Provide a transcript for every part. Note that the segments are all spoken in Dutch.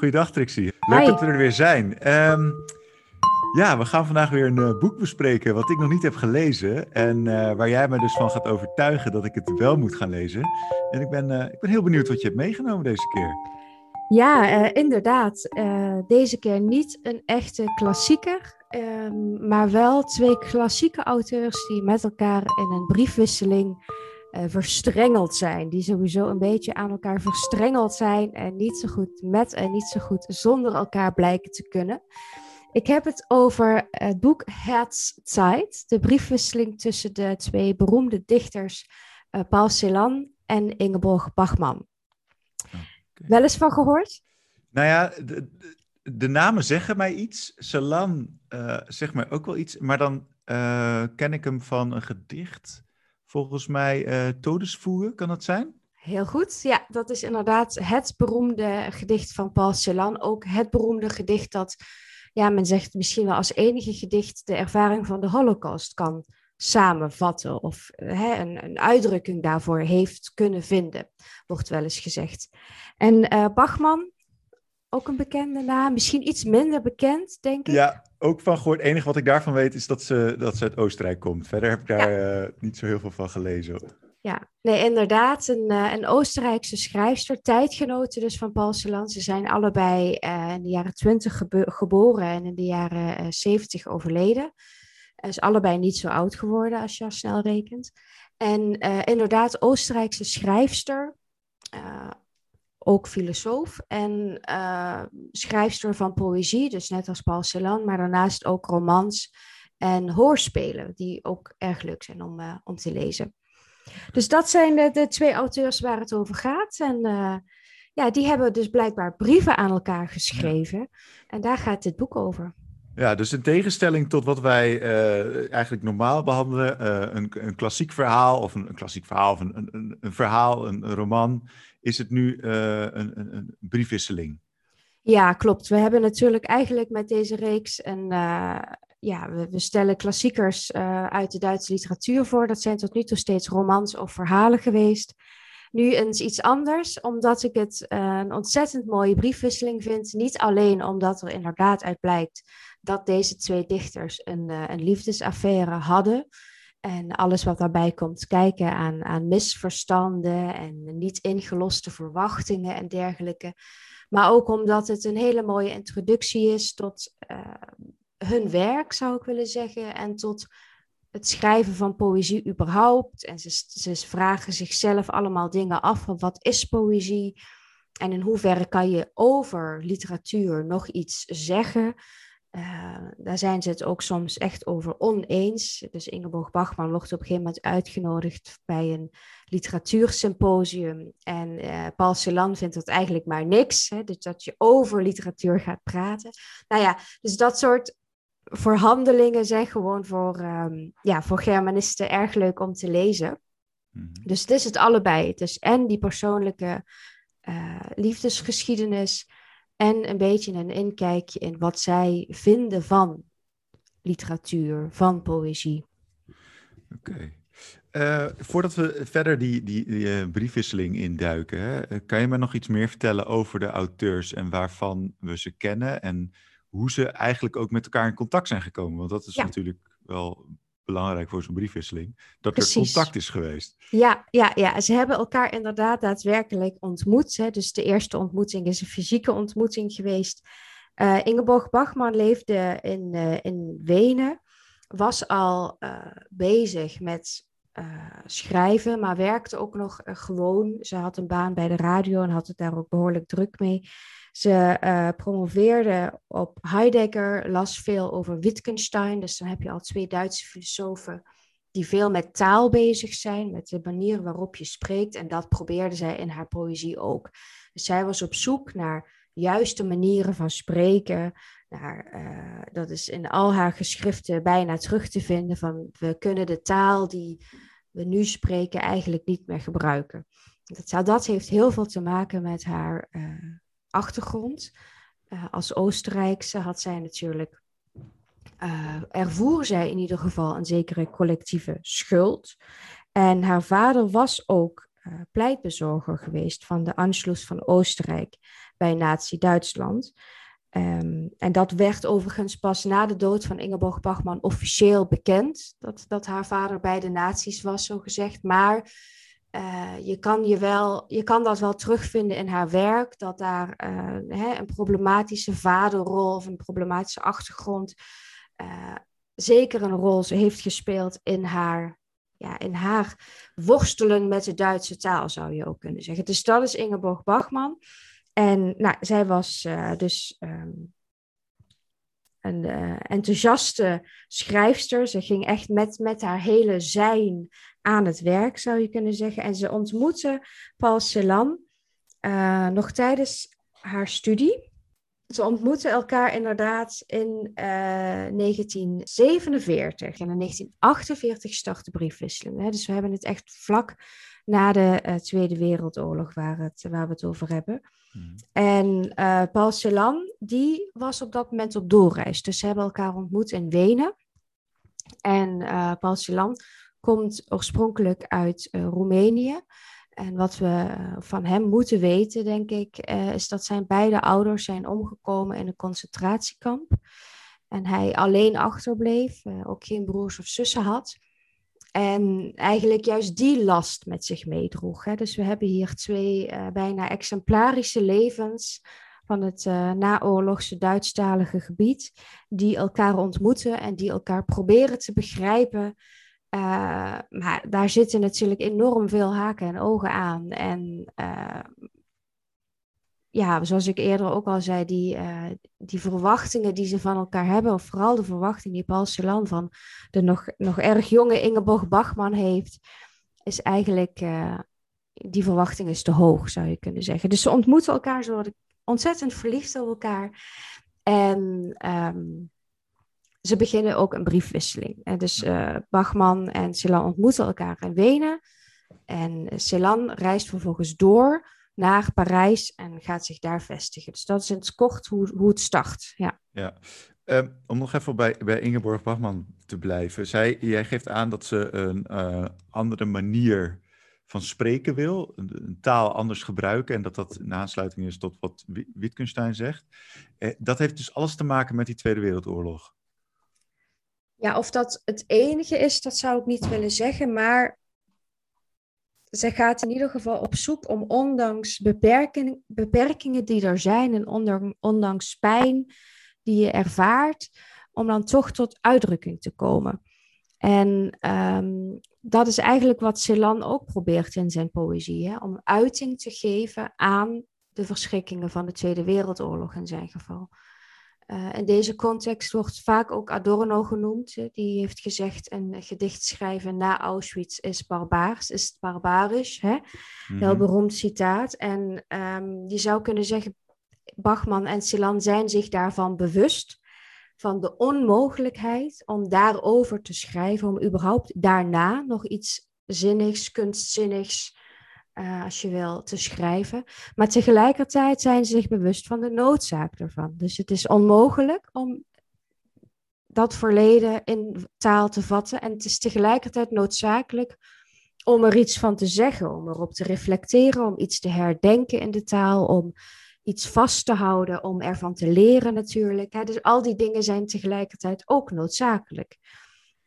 Goeiedag Trixie. Leuk dat we er weer zijn. Ehm, ja, we gaan vandaag weer een uh, boek bespreken wat ik nog niet heb gelezen. En uh, waar jij me dus van gaat overtuigen dat ik het wel moet gaan lezen. En ik ben, uh, ik ben heel benieuwd wat je hebt meegenomen deze keer. Ja, inderdaad. deze keer niet een echte klassieker. Ehm, maar wel twee klassieke auteurs die met elkaar in een briefwisseling uh, verstrengeld zijn. Die sowieso een beetje aan elkaar verstrengeld zijn en niet zo goed met en niet zo goed zonder elkaar blijken te kunnen. Ik heb het over het boek Herzzeit, de briefwisseling tussen de twee beroemde dichters uh, Paul Celan en Ingeborg Bachmann. Okay. Wel eens van gehoord? Nou ja, de, de namen zeggen mij iets. Celan uh, zegt mij ook wel iets, maar dan ken ik hem van een gedicht volgens mij uh, Todesvoer, kan dat zijn? Heel goed, ja, dat is inderdaad het beroemde gedicht van Paul Celan. Ook het beroemde gedicht dat, ja, men zegt misschien wel als enige gedicht de ervaring van de Holocaust kan samenvatten of hè, een, een, uitdrukking daarvoor heeft kunnen vinden, wordt wel eens gezegd. En uh, Bachman, ook een bekende naam, misschien iets minder bekend, denk ik. Ja, ook van gehoord. Het enige wat ik daarvan weet is dat ze, dat ze uit Oostenrijk komt. Verder heb ik daar eh, niet zo heel veel van gelezen. Ja, nee, inderdaad. Een, uh, een Oostenrijkse schrijfster, tijdgenoten dus van Paul Celan. Ze zijn allebei uh, in de jaren twintig geboren en in de jaren zeventig overleden. Ze is allebei niet zo oud geworden als je al snel rekent. En inderdaad, Oostenrijkse schrijfster ook filosoof en uh, schrijfster van poëzie, dus net als Paul Celan, maar daarnaast ook romans en hoorspelen, die ook erg leuk zijn om, uh, om te lezen. Dus dat zijn de, de, twee auteurs waar het over gaat. En uh, ja, die hebben dus blijkbaar brieven aan elkaar geschreven. En daar gaat dit boek over. Ja, dus in tegenstelling tot wat wij eigenlijk normaal behandelen, een, een klassiek verhaal of een, een klassiek verhaal of een, een, een verhaal, een roman, is het nu uh, een, een, een, briefwisseling. Ja, klopt. We hebben natuurlijk eigenlijk met deze reeks een. Uh, ja, we, we, stellen klassiekers uh, uit de Duitse literatuur voor. Dat zijn tot nu toe steeds romans of verhalen geweest. Nu eens iets anders, omdat ik het een ontzettend mooie briefwisseling vind. Niet alleen omdat er inderdaad uit blijkt dat deze twee dichters een, een liefdesaffaire hadden. En alles wat daarbij komt kijken aan, aan misverstanden en niet ingeloste verwachtingen en dergelijke. Maar ook omdat het een hele mooie introductie is tot uh, hun werk, zou ik willen zeggen. En tot het schrijven van poëzie überhaupt. En ze, ze vragen zichzelf allemaal dingen af van wat is poëzie? En in hoeverre kan je over literatuur nog iets zeggen? Uh, daar zijn ze het ook soms echt over oneens. Dus Ingeborg Bachman wordt op een gegeven moment uitgenodigd bij een literatuursymposium. En uh, Paul Celan vindt dat eigenlijk maar niks. Hè? Dus dat je over literatuur gaat praten. Nou ja, dus dat soort verhandelingen zijn gewoon voor, um, ja, voor Germanisten erg leuk om te lezen. Mm -hmm. Dus het is het allebei. Het is en die persoonlijke uh, liefdesgeschiedenis en een beetje een inkijkje in wat zij vinden van literatuur, van poëzie. Oké. Okay. Uh, voordat we verder die, die, die uh, briefwisseling induiken, hè, eh, kan je me nog iets meer vertellen over de auteurs en waarvan we ze kennen en hoe ze eigenlijk ook met elkaar in contact zijn gekomen? Want dat is ja. natuurlijk wel belangrijk voor zo'n briefwisseling, dat Precies. er contact is geweest. Ja, ja, ja, ze hebben elkaar inderdaad daadwerkelijk ontmoet. Hè. Dus de eerste ontmoeting is een fysieke ontmoeting geweest. Uh, Ingeborg Bachmann leefde in, uh, in Wenen, was al uh, bezig met schrijven, maar werkte ook nog gewoon. Ze had een baan bij de radio en had het daar ook behoorlijk druk mee. Ze uh, promoveerde op Heidegger, las veel over Wittgenstein. Dus dan heb je al twee Duitse filosofen die veel met taal bezig zijn, met de manier waarop je spreekt. En dat probeerde zij in haar poëzie ook. Dus zij was op zoek naar juiste manieren van spreken. Naar, uh, dat is in al haar geschriften bijna terug te vinden. Van we kunnen de taal die we nu spreken eigenlijk niet meer gebruiken. Dat, dat heeft heel veel te maken met haar uh, achtergrond. Uh, als Oostenrijkse had zij natuurlijk, uh, ervoer zij in ieder geval een zekere collectieve schuld. En haar vader was ook pleitbezorger geweest van de Anschluss van Oostenrijk bij Nazi-Duitsland. Ehm, en dat werd overigens pas na de dood van Ingeborg Bachmann officieel bekend, dat, dat haar vader bij de nazi's was, zo gezegd. Maar uh, je, kan je, wel, je kan dat wel terugvinden in haar werk, dat daar uh, hè, een problematische vaderrol of een problematische achtergrond uh, zeker een rol heeft gespeeld in haar, ja, in haar worstelen met de Duitse taal, zou je ook kunnen zeggen. Dus dat is Ingeborg Bachmann. En nou, zij was dus um, een enthousiaste schrijfster. Ze ging echt met, met haar hele zijn aan het werk, zou je kunnen zeggen. En ze ontmoette Paul Celan uh, nog tijdens haar studie. Ze ontmoetten elkaar inderdaad in 1947. En in 1948 startte de briefwisseling. Hè? Dus we hebben het echt vlak na de Tweede Wereldoorlog waar, het, waar we het over hebben. Mm. En Paul Celan, die was op dat moment op doorreis. Dus ze hebben elkaar ontmoet in Wenen. En Paul Celan komt oorspronkelijk uit uh, Roemenië. En wat we van hem moeten weten, denk ik, is dat zijn beide ouders zijn omgekomen in een concentratiekamp. En hij alleen achterbleef, ook geen broers of zussen had. En eigenlijk juist die last met zich meedroeg. Hè. Dus we hebben hier twee bijna exemplarische levens van het uh, naoorlogse Duitsstalige gebied, die elkaar ontmoeten en die elkaar proberen te begrijpen. Uh, maar daar zitten natuurlijk enorm veel haken en ogen aan. En ja, zoals ik eerder ook al zei, die, uh, die verwachtingen die ze van elkaar hebben, of vooral de verwachting die Paul Celan van de nog, nog erg jonge Ingeborg Bachman heeft, is eigenlijk, uh, die verwachting is te hoog, zou je kunnen zeggen. Dus ze ontmoeten elkaar, ze worden ontzettend verliefd op elkaar. En um, ze beginnen ook een briefwisseling. En dus uh, Bachman en Celan ontmoeten elkaar in Wenen. En Celan reist vervolgens door naar Parijs en gaat zich daar vestigen. Dus dat is in het kort hoe, hoe het start. Ja. ja. Um, om nog even bij, bij Ingeborg Bachman te blijven. Zij, jij geeft aan dat ze een uh, andere manier van spreken wil, een, een, taal anders gebruiken en dat dat een aansluiting is tot wat Wittgenstein zegt. Eh, dat heeft dus alles te maken met die Tweede Wereldoorlog. Ja, of dat het enige is, dat zou ik niet willen zeggen, maar zij gaat in ieder geval op zoek om, ondanks beperking, beperkingen die er zijn en ondanks pijn die je ervaart, om dan toch tot uitdrukking te komen. En um, dat is eigenlijk wat Celan ook probeert in zijn poëzie, hè? om uiting te geven aan de verschrikkingen van de Tweede Wereldoorlog in zijn geval. Uh, in deze context wordt vaak ook Adorno genoemd. Die heeft gezegd: een gedicht schrijven na Auschwitz is barbaars, is barbarisch. Hè? Mm Heel beroemd citaat. En um, je zou kunnen zeggen: Bachman en Celan zijn zich daarvan bewust. Van de onmogelijkheid om daarover te schrijven, om überhaupt daarna nog iets zinnigs, kunstzinnigs uh, als je wil, te schrijven. Maar tegelijkertijd zijn ze zich bewust van de noodzaak ervan. Dus het is onmogelijk om dat verleden in taal te vatten. En het is tegelijkertijd noodzakelijk om er iets van te zeggen, om erop te reflecteren, om iets te herdenken in de taal, om iets vast te houden, om ervan te leren natuurlijk. Dus al die dingen zijn tegelijkertijd ook noodzakelijk.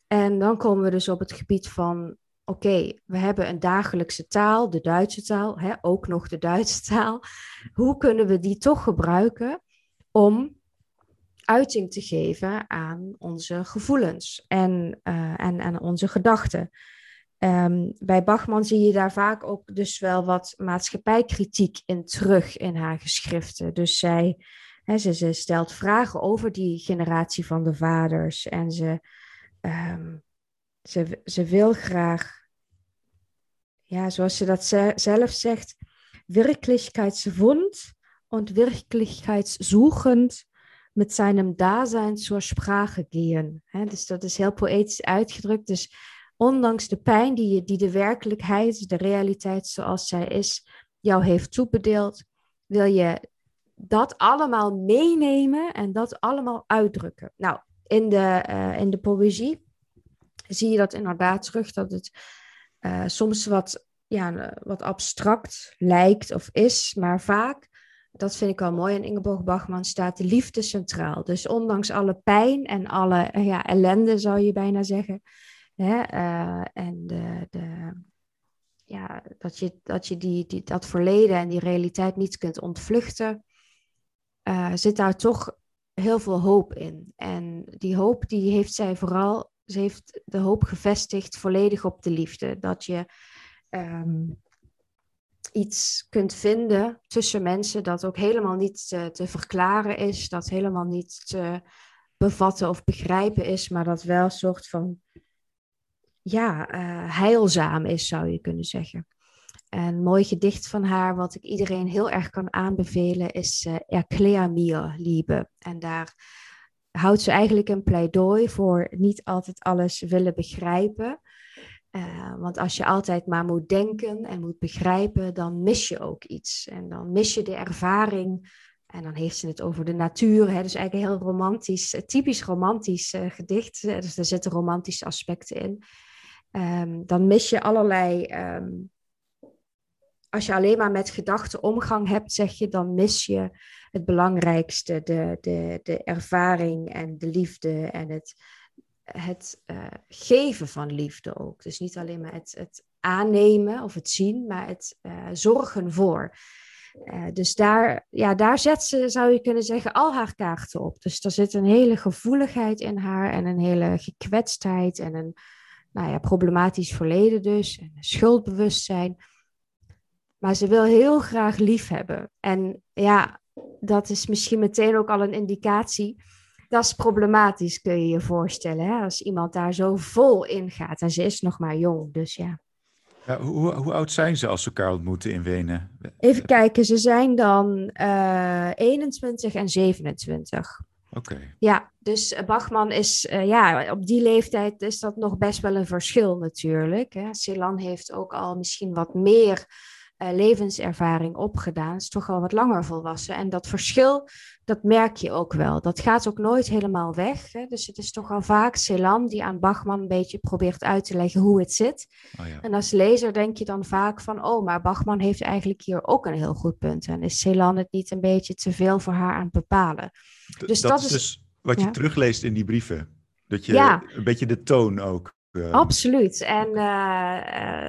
En dan komen we dus op het gebied van oké, we hebben een dagelijkse taal, de Duitse taal, hè, ook nog de Duitse taal. Hoe kunnen we die toch gebruiken om uiting te geven aan onze gevoelens en, uh, en, en onze gedachten? Um, bij Bachman zie je daar vaak ook dus wel wat maatschappijkritiek in terug in haar geschriften. Dus zij, ze, stelt vragen over die generatie van de vaders en ze... Um, ze, ze wil graag, ja, zoals ze dat ze, zelf zegt, Wirklichkeitswund und Wirklichkeitssuchend met zijn Dasein zur Sprache gehen. He, dus dat is heel poëtisch uitgedrukt. Dus ondanks de pijn die, je, die de werkelijkheid, de realiteit zoals zij is, jou heeft toebedeeld, wil je dat allemaal meenemen en dat allemaal uitdrukken. Nou, in de, uh, in de poëzie zie je dat inderdaad terug, dat het uh, soms wat ja, wat abstract lijkt of is, maar vaak, dat vind ik wel mooi, in Ingeborg Bachman staat de liefde centraal. Dus ondanks alle pijn en alle ja, ellende, zou je bijna zeggen, hè, uh, en de, de, ja, dat je, dat, je die, die, dat verleden en die realiteit niet kunt ontvluchten, uh, zit daar toch heel veel hoop in. En die hoop die heeft zij vooral, ze heeft de hoop gevestigd volledig op de liefde. Dat je um, iets kunt vinden tussen mensen dat ook helemaal niet te, te, verklaren is, dat helemaal niet te bevatten of begrijpen is, maar dat wel een soort van ja, uh, heilzaam is, zou je kunnen zeggen. Een mooi gedicht van haar, wat ik iedereen heel erg kan aanbevelen, is uh, Erklär mir, Liebe. En daar houdt ze eigenlijk een pleidooi voor niet altijd alles willen begrijpen. Uh, want als je altijd maar moet denken en moet begrijpen, dan mis je ook iets. En dan mis je de ervaring. En dan heeft ze het over de natuur. Hè? Dus eigenlijk een heel romantisch, typisch romantisch uh, gedicht. Dus er zitten romantische aspecten in. Um, dan mis je allerlei um, als je alleen maar met gedachten omgang hebt, zeg je, dan mis je het belangrijkste, de, de, de ervaring en de liefde en het, het uh, geven van liefde ook. Dus niet alleen maar het, het aannemen of het zien, maar het uh, zorgen voor. Uh, dus daar, ja, daar zet ze, zou je kunnen zeggen, al haar kaarten op. Dus er zit een hele gevoeligheid in haar en een hele gekwetstheid en een nou ja, problematisch verleden dus, en schuldbewustzijn. Maar ze wil heel graag lief hebben. En ja, dat is misschien meteen ook al een indicatie. Dat is problematisch, kun je je voorstellen. Hè? Als iemand daar zo vol in gaat. En ze is nog maar jong, dus ja. ja hoe, hoe oud zijn ze als ze elkaar ontmoeten in Wenen? Even kijken, ze zijn dan uh, eh, 21 en 27. Oké. Ja, dus Bachman is, uh, ja, op die leeftijd is dat nog best wel een verschil natuurlijk. Hè. Celan heeft ook al misschien wat meer uh, levenservaring opgedaan, is toch al wat langer volwassen. En dat verschil, dat merk je ook wel. Dat gaat ook nooit helemaal weg. Hè? Dus het is toch al vaak Celan die aan Bachman een beetje probeert uit te leggen hoe het zit. Oh ja. En als lezer denk je dan vaak van, oh, maar Bachman heeft eigenlijk hier ook een heel goed punt. En is Celan het niet een beetje te veel voor haar aan het bepalen? dus dat, dat is dus wat je terugleest in die brieven. Dat je ja. een beetje de toon ook. Uh... Absoluut. En uh,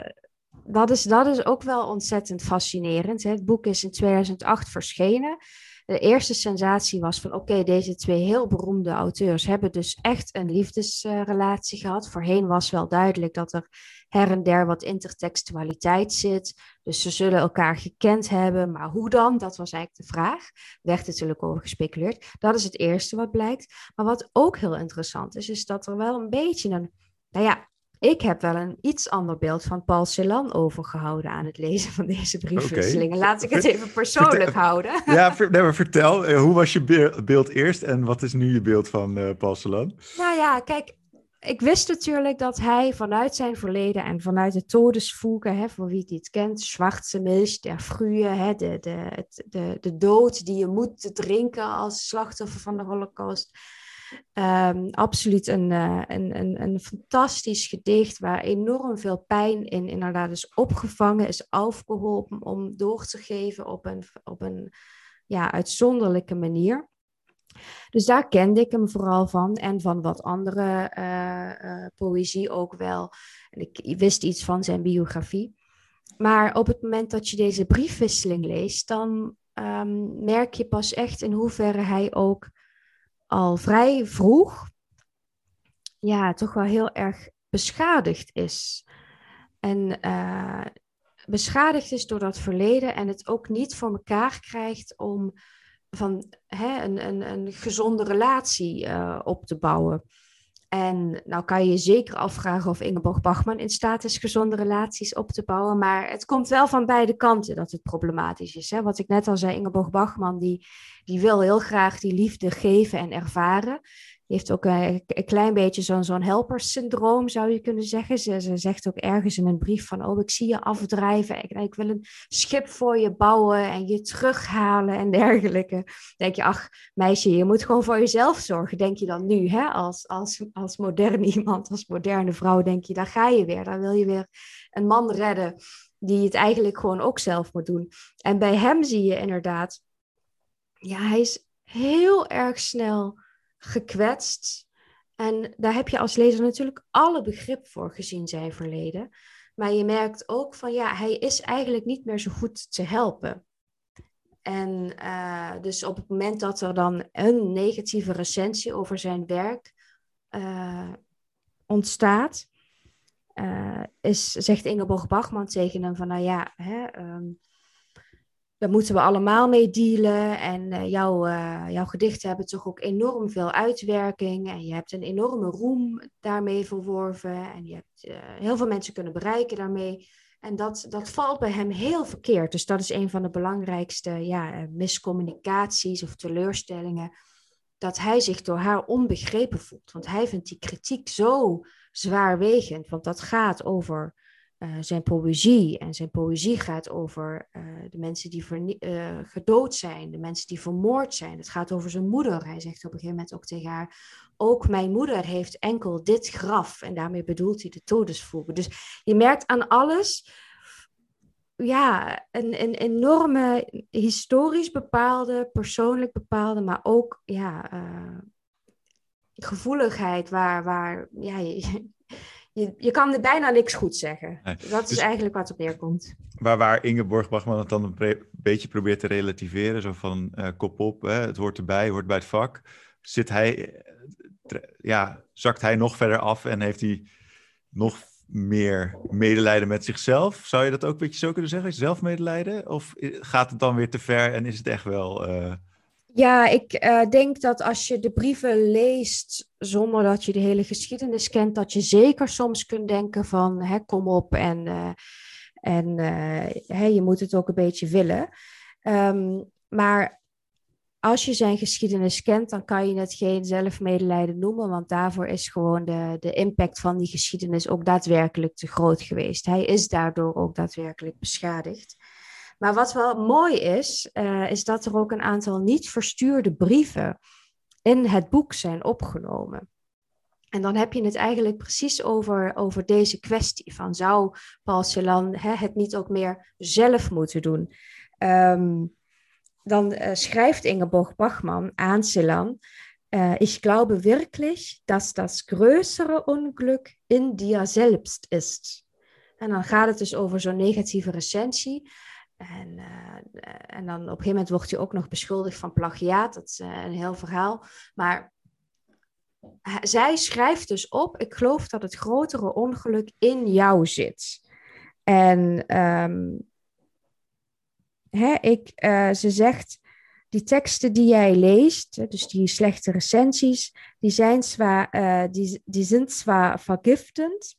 dat is, dat is ook wel ontzettend fascinerend. Hè. Het boek is in 2008 verschenen. De eerste sensatie was van oké, deze twee heel beroemde auteurs hebben dus echt een liefdesrelatie gehad. Voorheen was wel duidelijk dat er her en der wat intertextualiteit zit. Dus ze zullen elkaar gekend hebben, maar hoe dan? Dat was eigenlijk de vraag. Werd natuurlijk over gespeculeerd. Dat is het eerste wat blijkt. Maar wat ook heel interessant is, is dat er wel een beetje een, nou ja, ik heb wel een iets ander beeld van Paul Celan overgehouden aan het lezen van deze briefwisselingen. Laat ik het even persoonlijk houden. Ja, nee, maar vertel, eh, hoe was je beeld eerst en wat is nu je beeld van uh, Paul Celan? Nou ja, kijk, ik wist natuurlijk dat hij vanuit zijn verleden en vanuit de todesvoeken, hè, voor wie het niet kent, zwarte milch, der frühe, hè, de, de, de, de dood die je moet drinken als slachtoffer van de holocaust Um, absoluut een, uh, een, een, een fantastisch gedicht waar enorm veel pijn in inderdaad is opgevangen, is afgeholpen om door te geven op een, op een ja, uitzonderlijke manier. Dus daar kende ik hem vooral van en van wat andere uh, uh, poëzie ook wel. En ik wist iets van zijn biografie. Maar op het moment dat je deze briefwisseling leest, dan um, merk je pas echt in hoeverre hij ook al vrij vroeg ja, toch wel heel erg beschadigd is. En uh, beschadigd is door dat verleden en het ook niet voor elkaar krijgt om van hè, een, een, een gezonde relatie uh, op te bouwen. En nou kan je je zeker afvragen of Ingeborg Bachman in staat is gezonde relaties op te bouwen. Maar het komt wel van beide kanten dat het problematisch is. Hè? Wat ik net al zei, Ingeborg Bachman die, die wil heel graag die liefde geven en ervaren heeft ook een, klein beetje zo'n zo'n helpersyndroom, zou je kunnen zeggen. Ze, ze, zegt ook ergens in een brief van, oh, ik zie je afdrijven. Ik, ik wil een schip voor je bouwen en je terughalen en dergelijke. Denk je, ach, meisje, je moet gewoon voor jezelf zorgen, denk je dan nu. Hè? Als, als, als moderne iemand, als moderne vrouw, denk je, daar ga je weer. Dan wil je weer een man redden die het eigenlijk gewoon ook zelf moet doen. En bij hem zie je inderdaad, ja, hij is heel erg snel gekwetst. En daar heb je als lezer natuurlijk alle begrip voor gezien zijn verleden. Maar je merkt ook van ja, hij is eigenlijk niet meer zo goed te helpen. En uh, dus op het moment dat er dan een negatieve recensie over zijn werk uh, ontstaat, uh, is, zegt Ingeborg Bachman tegen hem van nou ja, hè, um, daar moeten we allemaal mee dealen. En uh, jouw, uh, jouw gedichten hebben toch ook enorm veel uitwerking. En je hebt een enorme roem daarmee verworven. En je hebt uh, heel veel mensen kunnen bereiken daarmee. En dat, dat valt bij hem heel verkeerd. Dus dat is een van de belangrijkste ja, miscommunicaties of teleurstellingen. Dat hij zich door haar onbegrepen voelt. Want hij vindt die kritiek zo zwaarwegend. Want dat gaat over uh, zijn poëzie. En zijn poëzie gaat over uh, de mensen die uh, gedood zijn, de mensen die vermoord zijn. Het gaat over zijn moeder. Hij zegt op een gegeven moment ook tegen haar: Ook mijn moeder heeft enkel dit graf. En daarmee bedoelt hij de todesvoegen. Dus je merkt aan alles. Ja, een, een enorme historisch bepaalde, persoonlijk bepaalde, maar ook ja, gevoeligheid waar, waar ja, je, je kan er bijna niks goed zeggen. Nee. Dat is dus, eigenlijk wat op neerkomt. Waar, waar Ingeborg Bachman het dan een beetje probeert te relativeren, zo van uh, kop op, hè, het hoort erbij, hoort bij het vak. Zit hij, ja, zakt hij nog verder af en heeft hij nog meer medelijden met zichzelf? Zou je dat ook een beetje zo kunnen zeggen? Zelfmedelijden? Of gaat het dan weer te ver en is het echt wel... Uh, ja, ik uh, denk dat als je de brieven leest zonder dat je de hele geschiedenis kent, dat je zeker soms kunt denken van hè, kom op en, uh, en uh, je moet het ook een beetje willen. Um, maar als je zijn geschiedenis kent, dan kan je het geen zelfmedelijden noemen, want daarvoor is gewoon de, de impact van die geschiedenis ook daadwerkelijk te groot geweest. Hij is daardoor ook daadwerkelijk beschadigd. Maar wat wel mooi is, uh, is dat er ook een aantal niet verstuurde brieven in het boek zijn opgenomen. En dan heb je het eigenlijk precies over, over deze kwestie van zou Paul Celan hè, het niet ook meer zelf moeten doen? Um, dan uh, schrijft Ingeborg Bachmann aan Celan, uh, ich glaube wirklich, dass das größere Unglück in dir selbst ist. En dan gaat het dus over zo'n negatieve recensie. En, uh, en dan op een gegeven moment wordt hij ook nog beschuldigd van plagiaat. Dat is uh, een heel verhaal. Maar zij schrijft dus op: Ik geloof dat het grotere ongeluk in jou zit. En um, hè, ik, ze zegt: Die teksten die jij leest, dus die slechte recensies, die zijn zwaar, die, die zijn zwaar vergiftend.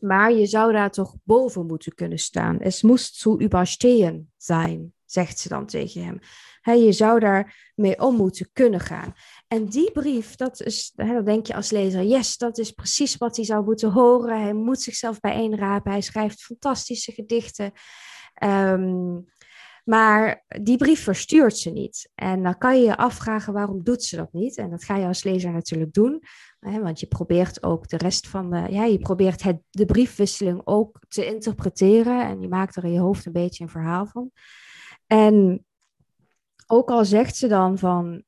Maar je zou daar toch boven moeten kunnen staan. Het moest zu überstehen zijn, zegt ze dan tegen hem. He, je zou daar mee om moeten kunnen gaan. En die brief, dat is, dan denk je als lezer, yes, dat is precies wat hij zou moeten horen. Hij moet zichzelf bijeenrapen. Hij schrijft fantastische gedichten. Um, maar die brief verstuurt ze niet. En dan kan je je afvragen waarom doet ze dat niet. En dat ga je als lezer natuurlijk doen. Hè, want je probeert ook de rest van de. Ja, je probeert het, de briefwisseling ook te interpreteren. En je maakt er in je hoofd een beetje een verhaal van. En ook al zegt ze dan van.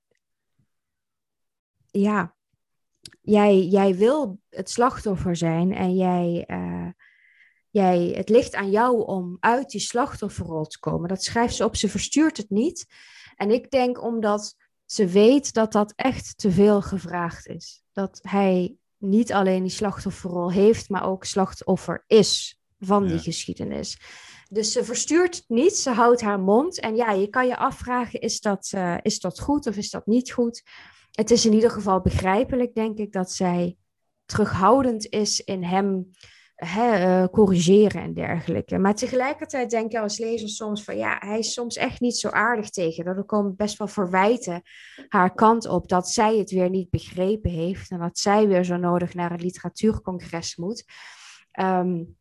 Ja, jij, jij wil het slachtoffer zijn en jij. Uh, jij, het ligt aan jou om uit die slachtofferrol te komen. Dat schrijft ze op, ze verstuurt het niet. En ik denk omdat ze weet dat dat echt te veel gevraagd is. Dat hij niet alleen die slachtofferrol heeft, maar ook slachtoffer is van die geschiedenis. Dus ze verstuurt het niet, ze houdt haar mond. En ja, je kan je afvragen, is dat, uh, is dat goed of is dat niet goed? Het is in ieder geval begrijpelijk, denk ik, dat zij terughoudend is in hem uh, corrigeren en dergelijke. Maar tegelijkertijd denk je als lezer soms van ja, hij is soms echt niet zo aardig tegen. Dat er komen best wel verwijten haar kant op dat zij het weer niet begrepen heeft en dat zij weer zo nodig naar een literatuurcongres moet. Um,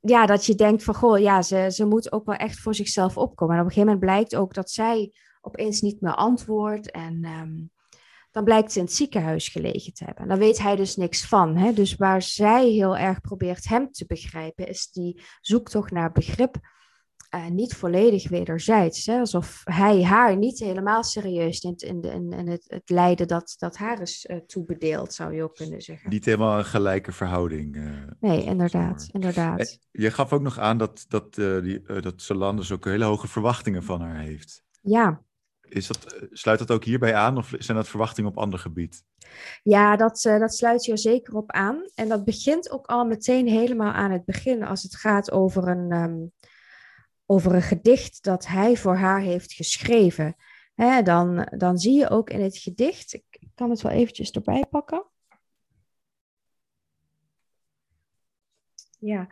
ja, dat je denkt van goh, ja, ze, ze moet ook wel echt voor zichzelf opkomen. En op een gegeven moment blijkt ook dat zij opeens niet meer antwoordt en um, dan blijkt ze in het ziekenhuis gelegen te hebben. Daar weet hij dus niks van. Hè? Dus waar zij heel erg probeert hem te begrijpen, is die zoektocht naar begrip uh, niet volledig wederzijds. Hè? Alsof hij haar niet helemaal serieus neemt in, de, in, in het, het, lijden dat, dat haar is uh, toebedeeld, zou je ook kunnen zeggen. Niet helemaal een gelijke verhouding. Uh, nee, inderdaad. inderdaad. Je gaf ook nog aan dat, dat, die, dat Solandes ook hele hoge verwachtingen van haar heeft. Ja. Is dat, sluit dat ook hierbij aan of zijn dat verwachtingen op ander gebied? Ja, dat, dat sluit hier zeker op aan. En dat begint ook al meteen helemaal aan het begin als het gaat over een, um, over een gedicht dat hij voor haar heeft geschreven. Hè, dan, dan zie je ook in het gedicht, ik kan het wel eventjes erbij pakken. Ja,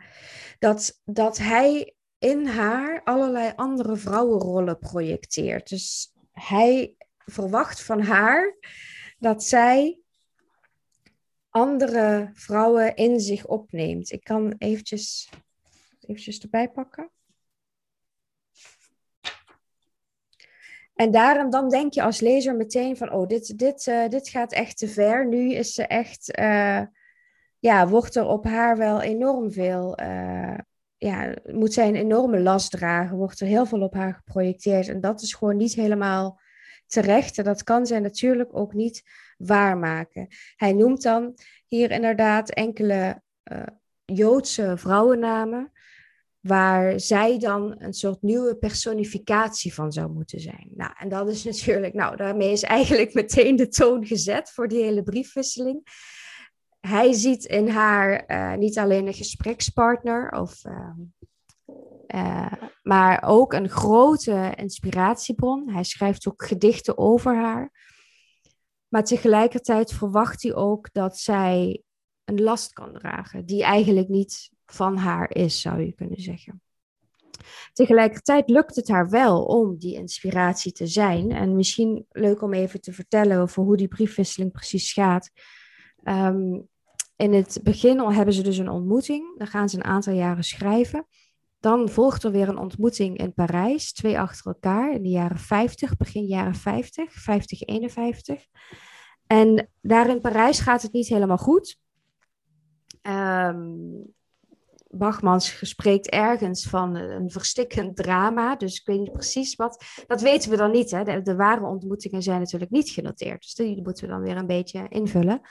dat, dat hij in haar allerlei andere vrouwenrollen projecteert. Dus hij verwacht van haar dat zij andere vrouwen in zich opneemt. Ik kan eventjes, eventjes erbij pakken. En daarom dan denk je als lezer meteen van, oh, dit, dit, uh, dit gaat echt te ver. Nu is ze echt, uh, ja, wordt er op haar wel enorm veel, uh, ja, moet zij een enorme last dragen. Wordt er heel veel op haar geprojecteerd. En dat is gewoon niet helemaal terecht. En dat kan zij natuurlijk ook niet waarmaken. Hij noemt dan hier inderdaad enkele Joodse vrouwennamen waar zij dan een soort nieuwe personificatie van zou moeten zijn. Nou, en dat is natuurlijk, nou, daarmee is eigenlijk meteen de toon gezet voor die hele briefwisseling. Hij ziet in haar uh, niet alleen een gesprekspartner, of, uh, uh, maar ook een grote inspiratiebron. Hij schrijft ook gedichten over haar. Maar tegelijkertijd verwacht hij ook dat zij een last kan dragen, die eigenlijk niet van haar is, zou je kunnen zeggen. Tegelijkertijd lukt het haar wel om die inspiratie te zijn. En misschien leuk om even te vertellen over hoe die briefwisseling precies gaat. Um, in het begin hebben ze dus een ontmoeting. Dan gaan ze een aantal jaren schrijven. Dan volgt er weer een ontmoeting in Parijs, twee achter elkaar in de jaren 50, begin jaren 50, 50, 51. En daar in Parijs gaat het niet helemaal goed. Um, Bachmans spreekt ergens van een verstikkend drama. Dus ik weet niet precies wat. Dat weten we dan niet. Hè? De, de ware ontmoetingen zijn natuurlijk niet genoteerd. Dus die moeten we dan weer een beetje invullen.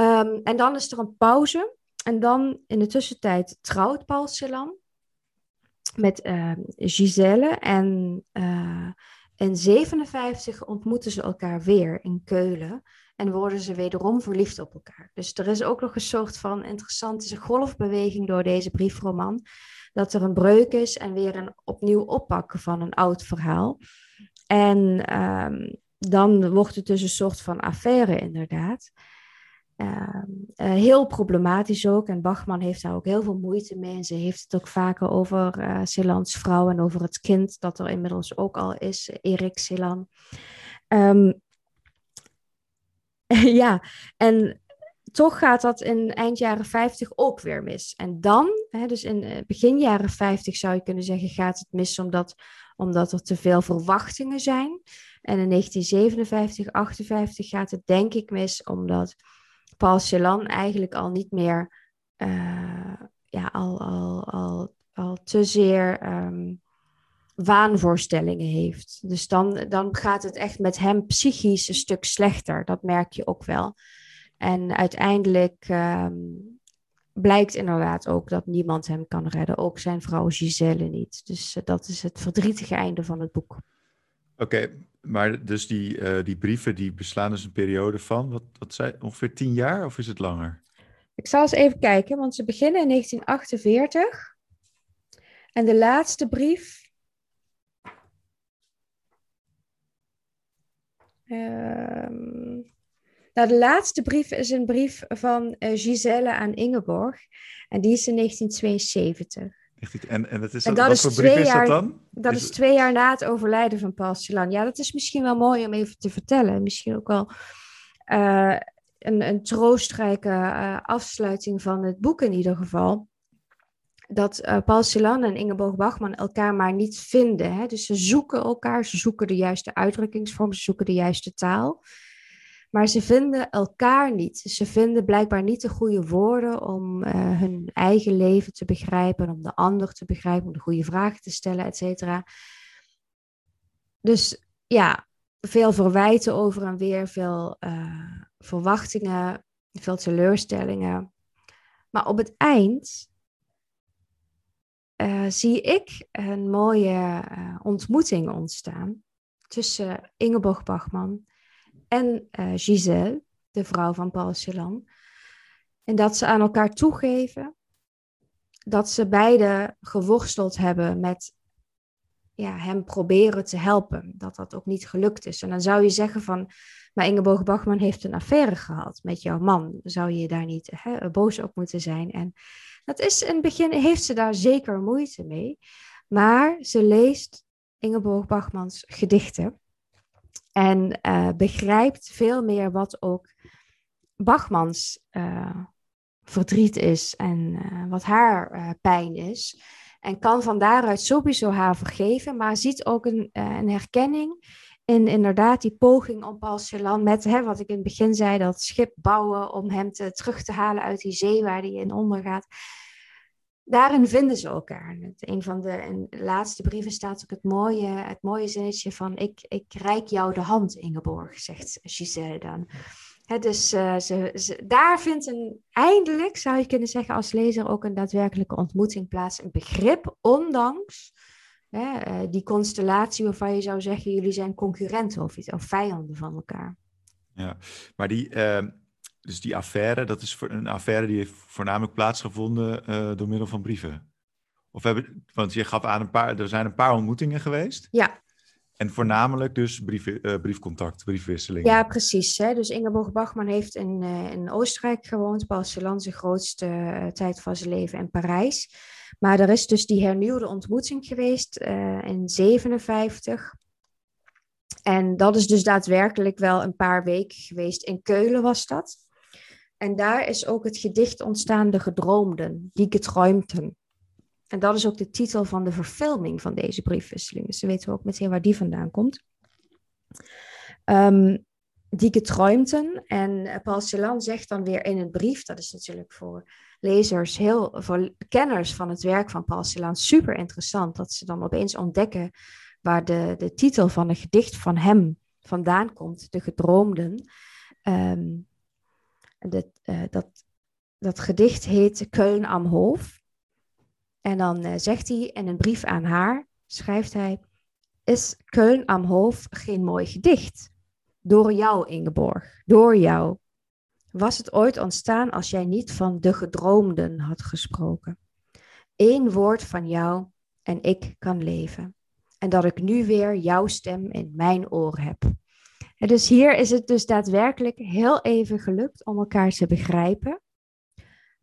Um, en dan is er een pauze. En dan in de tussentijd trouwt Paul Celan met uh, Giselle. En uh, in 57 ontmoeten ze elkaar weer in Keulen. En worden ze wederom verliefd op elkaar. Dus er is ook nog een soort van interessante golfbeweging door deze briefroman. Dat er een breuk is en weer een opnieuw oppakken van een oud verhaal. En um, dan wordt het dus een soort van affaire, inderdaad. Uh, uh, heel problematisch ook. En Bachman heeft daar ook heel veel moeite mee. En ze heeft het ook vaker over uh, Celans vrouw en over het kind dat er inmiddels ook al is, Erik Celan. Um, ja, en toch gaat dat in eind jaren 50 ook weer mis. En dan, hè, dus in eh, begin jaren 50 zou je kunnen zeggen, gaat het mis omdat, omdat er te veel verwachtingen zijn. En in 1957, 58 gaat het denk ik mis omdat Paul Celan eigenlijk al niet meer, uh, ja, al, al, al, al te zeer um, waanvoorstellingen heeft. Dus dan, dan gaat het echt met hem psychisch een stuk slechter. Dat merk je ook wel. En uiteindelijk um, blijkt inderdaad ook dat niemand hem kan redden. Ook zijn vrouw Giselle niet. Dus uh, dat is het verdrietige einde van het boek. Oké, maar dus die, uh, die brieven die beslaan dus een periode van, wat, wat zei, ongeveer tien jaar of is het langer? Ik zal eens even kijken, want ze beginnen in 1948. En de laatste brief Ehm, nou, de laatste brief is een brief van uh, Giselle aan Ingeborg. En die is in 1972. En, en, dat is, en dat is voor brief is dat dan? Dat is, twee jaar na het overlijden van Paul Celan. Ja, dat is misschien wel mooi om even te vertellen. Misschien ook wel uh, een, een troostrijke uh, afsluiting van het boek in ieder geval dat uh, Paul Celan en Ingeborg Bachman elkaar maar niet vinden. Hè? Dus ze zoeken elkaar, ze zoeken de juiste uitdrukkingsvorm, ze zoeken de juiste taal. Maar ze vinden elkaar niet. Ze vinden blijkbaar niet de goede woorden om uh, hun eigen leven te begrijpen, om de ander te begrijpen, om de goede vragen te stellen, et cetera. Dus ja, veel verwijten over en weer, veel uh, verwachtingen, veel teleurstellingen. Maar op het eind uh, zie ik een mooie ontmoeting ontstaan tussen Ingeborg Bachman en uh, Giselle, de vrouw van Paul Celan. En dat ze aan elkaar toegeven dat ze beide geworsteld hebben met ja, hem proberen te helpen. Dat dat ook niet gelukt is. En dan zou je zeggen van, maar Ingeborg Bachman heeft een affaire gehad met jouw man. Zou je daar niet hè, boos op moeten zijn? En dat is in het begin, heeft ze daar zeker moeite mee. Maar ze leest Ingeborg Bachmans gedichten. En uh, begrijpt veel meer wat ook Bachmans uh, verdriet is en uh, wat haar pijn is. En kan van daaruit sowieso haar vergeven, maar ziet ook een, een herkenning in inderdaad die poging om Paul met, hè, wat ik in het begin zei, dat schip bouwen om hem te, terug te halen uit die zee waar hij in ondergaat daarin vinden ze elkaar. Een van de, laatste brieven staat ook het mooie, het mooie zinnetje van ik, ik reik jou de hand, Ingeborg, zegt Giselle dan. dus uh, ze, ze, daar vindt een, eindelijk, zou je kunnen zeggen als lezer, ook een daadwerkelijke ontmoeting plaats. Een begrip, ondanks uh, die constellatie waarvan je zou zeggen, jullie zijn concurrenten of, of vijanden van elkaar. Ja, maar die, ehm, dus die affaire, dat is een affaire die heeft voornamelijk plaatsgevonden uh, door middel van brieven. Of hebben, want je gaf aan een paar, er zijn een paar ontmoetingen geweest. Ja. En voornamelijk dus brief, uh, briefcontact, briefwisseling. Ja, precies. Hè? Dus Ingeborg Bachman heeft in, uh, in Oostenrijk gewoond, Celan zijn grootste tijd van zijn leven in Parijs. Maar er is dus die hernieuwde ontmoeting geweest in 57. En dat is dus daadwerkelijk wel een paar weken geweest. In Keulen was dat. En daar is ook het gedicht ontstaan, De Gedroomden, Die Geträumten. En dat is ook de titel van de verfilming van deze briefwisseling. Dus we weten ook meteen waar die vandaan komt. Um, die Geträumten. En eh, Paul Celan zegt dan weer in een brief, dat is natuurlijk voor lezers, heel, voor kenners van het werk van Paul Celan super interessant, dat ze dan opeens ontdekken waar de, de titel van een gedicht van hem vandaan komt, De Gedroomden. Um, dat, uh, dat, dat gedicht heet Köln am Hof. En dan uh, zegt hij in een brief aan haar, schrijft hij, is Köln am Hof geen mooi gedicht? Door jou, Ingeborg, door jou. Was het ooit ontstaan als jij niet van de gedroomden had gesproken? Eén woord van jou en ik kan leven. En dat ik nu weer jouw stem in mijn oor heb dus hier is het dus daadwerkelijk heel even gelukt om elkaar te begrijpen.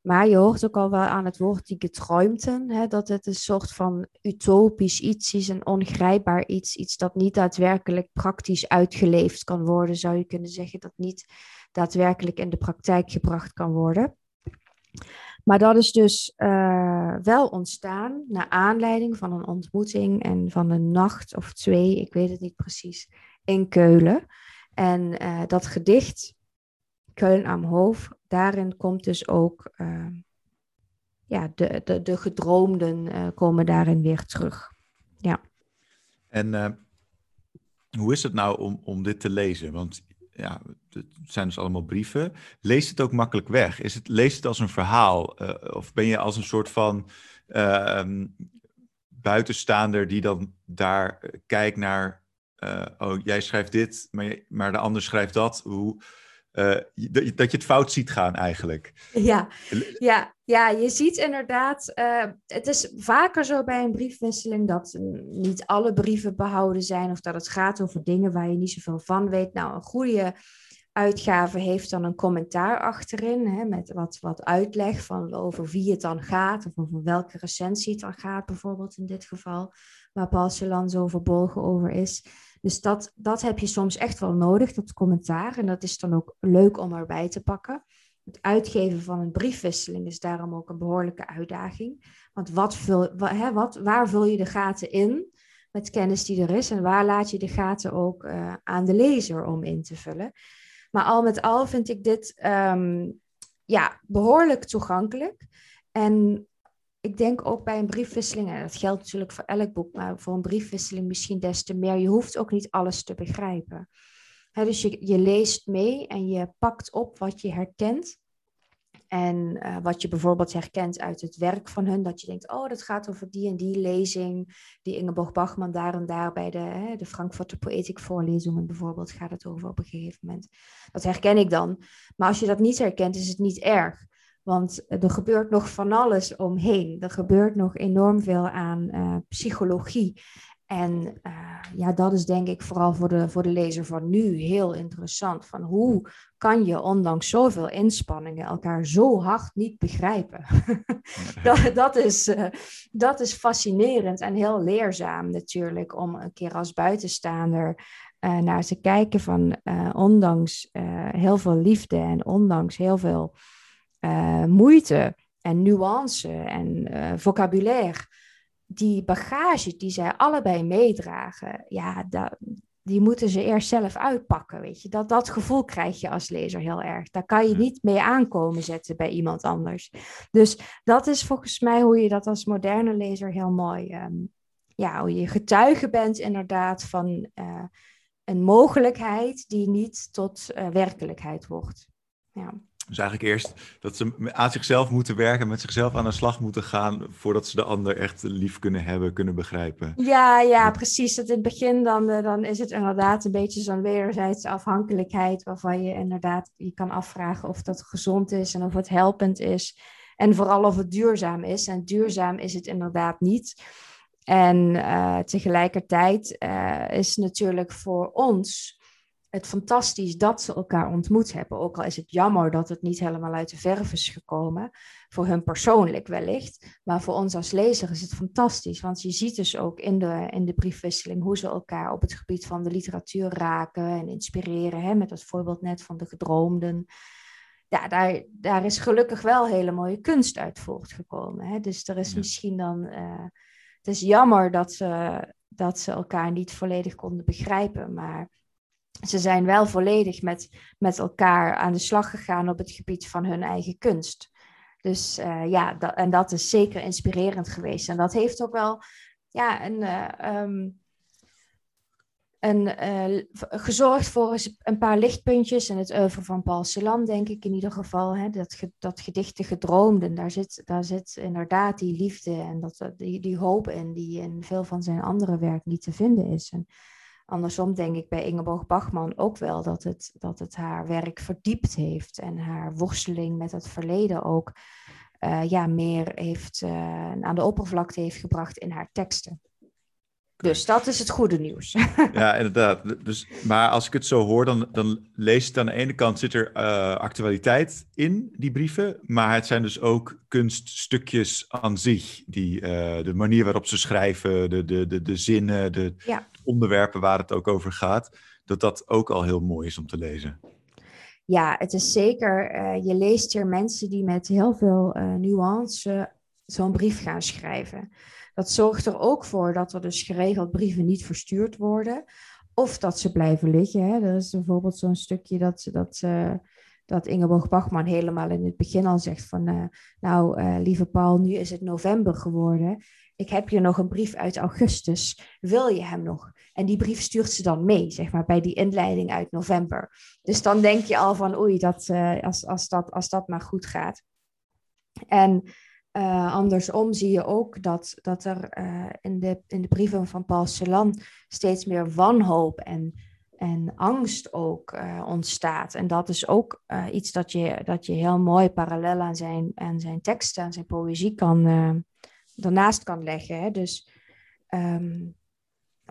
Maar je hoort ook al wel aan het woord die geträumten, hè, dat het een soort van utopisch iets is, een ongrijpbaar iets, iets dat niet daadwerkelijk praktisch uitgeleefd kan worden, zou je kunnen zeggen, dat niet daadwerkelijk in de praktijk gebracht kan worden. Maar dat is dus uh, wel ontstaan naar aanleiding van een ontmoeting en van een nacht of twee, ik weet het niet precies, in Keulen. En uh, dat gedicht, Köln am Hof, daarin komt dus ook, uh, ja, de, de, de gedroomden uh, komen daarin weer terug. Ja. En hoe is het nou om, om dit te lezen? Want ja, het zijn dus allemaal brieven. Leest het ook makkelijk weg? Is het, leest het als een verhaal? of ben je als een soort van ehm, buitenstaander die dan daar kijkt naar uh, oh, jij schrijft dit, maar, maar de ander schrijft dat. Hoe, uh, dat je het fout ziet gaan eigenlijk. Ja, ja, ja je ziet inderdaad, uh, het is vaker zo bij een briefwisseling dat niet alle brieven behouden zijn of dat het gaat over dingen waar je niet zoveel van weet. Nou, een goede uitgave heeft dan een commentaar achterin hè, met wat, wat uitleg van over wie het dan gaat of over welke recensie het dan gaat, bijvoorbeeld in dit geval, waar Paul Celan zo verbolgen over is. Dus dat, dat heb je soms echt wel nodig, dat commentaar. En dat is dan ook leuk om erbij te pakken. Het uitgeven van een briefwisseling is daarom ook een behoorlijke uitdaging. Want wat vul, hè, wat, waar vul je de gaten in met kennis die er is? En waar laat je de gaten ook uh, aan de lezer om in te vullen? Maar al met al vind ik dit ehm, ja, behoorlijk toegankelijk. En ik denk ook bij een briefwisseling, en dat geldt natuurlijk voor elk boek, maar voor een briefwisseling misschien des te meer. Je hoeft ook niet alles te begrijpen. dus je, je leest mee en je pakt op wat je herkent. En uh, wat je bijvoorbeeld herkent uit het werk van hun, dat je denkt, oh, dat gaat over die en die lezing, die Ingeborg Bachman daar en daar bij de, hè, de Frankfurter Poëtik voorlezingen bijvoorbeeld, gaat het over op een gegeven moment. Dat herken ik dan. Maar als je dat niet herkent, is het niet erg. Want er gebeurt nog van alles omheen. Er gebeurt nog enorm veel aan uh, psychologie. En uh, ja, dat is denk ik vooral voor de, voor de lezer van nu heel interessant. Van hoe kan je ondanks zoveel inspanningen elkaar zo hard niet begrijpen? dat, dat, is, uh, dat is fascinerend en heel leerzaam natuurlijk om een keer als buitenstaander uh, naar te kijken van ondanks heel veel liefde en ondanks heel veel moeite en nuance en vocabulaire die bagage die zij allebei meedragen, ja, dat, die moeten ze eerst zelf uitpakken, weet je. Dat, dat gevoel krijg je als lezer heel erg. Daar kan je niet mee aankomen zetten bij iemand anders. Dus dat is volgens mij hoe je dat als moderne lezer heel mooi... Um, ja, hoe je getuige bent inderdaad van uh, een mogelijkheid die niet tot uh, werkelijkheid wordt. Ja. Dus eigenlijk eerst dat ze aan zichzelf moeten werken, met zichzelf aan de slag moeten gaan, voordat ze de ander echt lief kunnen hebben, kunnen begrijpen. Ja, ja, precies. Dat in het begin dan, eh, dan is het inderdaad een beetje zo'n wederzijdse afhankelijkheid, waarvan je inderdaad je kan afvragen of dat gezond is en of het helpend is. En vooral of het duurzaam is. En duurzaam is het inderdaad niet. En uh, tegelijkertijd uh, is natuurlijk voor ons het fantastisch dat ze elkaar ontmoet hebben. Ook al is het jammer dat het niet helemaal uit de verf is gekomen. Voor hun persoonlijk wellicht. Maar voor ons als lezer is het fantastisch. Want je ziet dus ook in de, in de briefwisseling hoe ze elkaar op het gebied van de literatuur raken en inspireren. Hè, met dat voorbeeld net van de gedroomden. Ja, daar, daar is gelukkig wel hele mooie kunst uit voortgekomen. Hè. Dus er is misschien dan. Uh, het is jammer dat ze, dat ze elkaar niet volledig konden begrijpen. Maar ze zijn wel volledig met, met elkaar aan de slag gegaan op het gebied van hun eigen kunst. Dus uh, ja, dat, en dat is zeker inspirerend geweest. En dat heeft ook wel ja, een, uh, um, een, uh, gezorgd voor een paar lichtpuntjes in het oeuvre van Paul Celan, denk ik in ieder geval. Hè, dat, dat gedicht De Gedroomden, daar zit, daar zit inderdaad die liefde en dat, die, die hoop in, die in veel van zijn andere werk niet te vinden is. En, andersom denk ik bij Ingeborg Bachman ook wel dat het, dat het haar werk verdiept heeft en haar worsteling met het verleden ook uh, ja, meer heeft, uh, aan de oppervlakte heeft gebracht in haar teksten. Dus dat is het goede nieuws. ja, inderdaad. Dus, maar als ik het zo hoor, dan, dan lees het aan de ene kant zit er uh, actualiteit in die brieven, maar het zijn dus ook kunststukjes aan zich. Die, de manier waarop ze schrijven, de, de, de, de zinnen, de, ja onderwerpen waar het ook over gaat, dat dat ook al heel mooi is om te lezen. Ja, het is zeker. Uh, je leest hier mensen die met heel veel uh, nuance zo'n brief gaan schrijven. Dat zorgt er ook voor dat er dus geregeld brieven niet verstuurd worden. Of dat ze blijven liggen. Hè. Er is bijvoorbeeld zo'n stukje dat, dat, uh, dat Ingeborg Bachman helemaal in het begin al zegt van... nou, lieve Paul, nu is het november geworden ik heb hier nog een brief uit augustus, wil je hem nog? En die brief stuurt ze dan mee, zeg maar, bij die inleiding uit november. Dus dan denk je al van, oei, dat, uh, als, als, dat, als dat maar goed gaat. En uh, andersom zie je ook dat, dat er uh, in, de, in de brieven van Paul Celan steeds meer wanhoop en, en angst ook ontstaat. En dat is ook iets dat je, dat je heel mooi parallel aan zijn, aan zijn teksten, aan zijn poëzie kan daarnaast kan leggen. Hè? Dus um,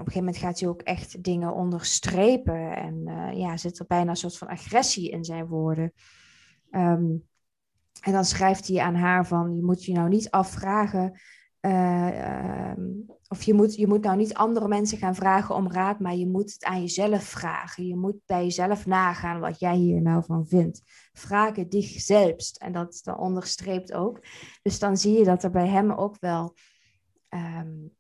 op een gegeven moment gaat hij ook echt dingen onderstrepen en uh, ja, zit er bijna een soort van agressie in zijn woorden. Um, en dan schrijft hij aan haar van, je moet je nou niet afvragen, uh, of je moet, je moet nou niet andere mensen gaan vragen om raad, maar je moet het aan jezelf vragen. Je moet bij jezelf nagaan wat jij hier nou van vindt. Vragen dich selbst. En dat, dat onderstreept ook. Dus dan zie je dat er bij hem ook wel um,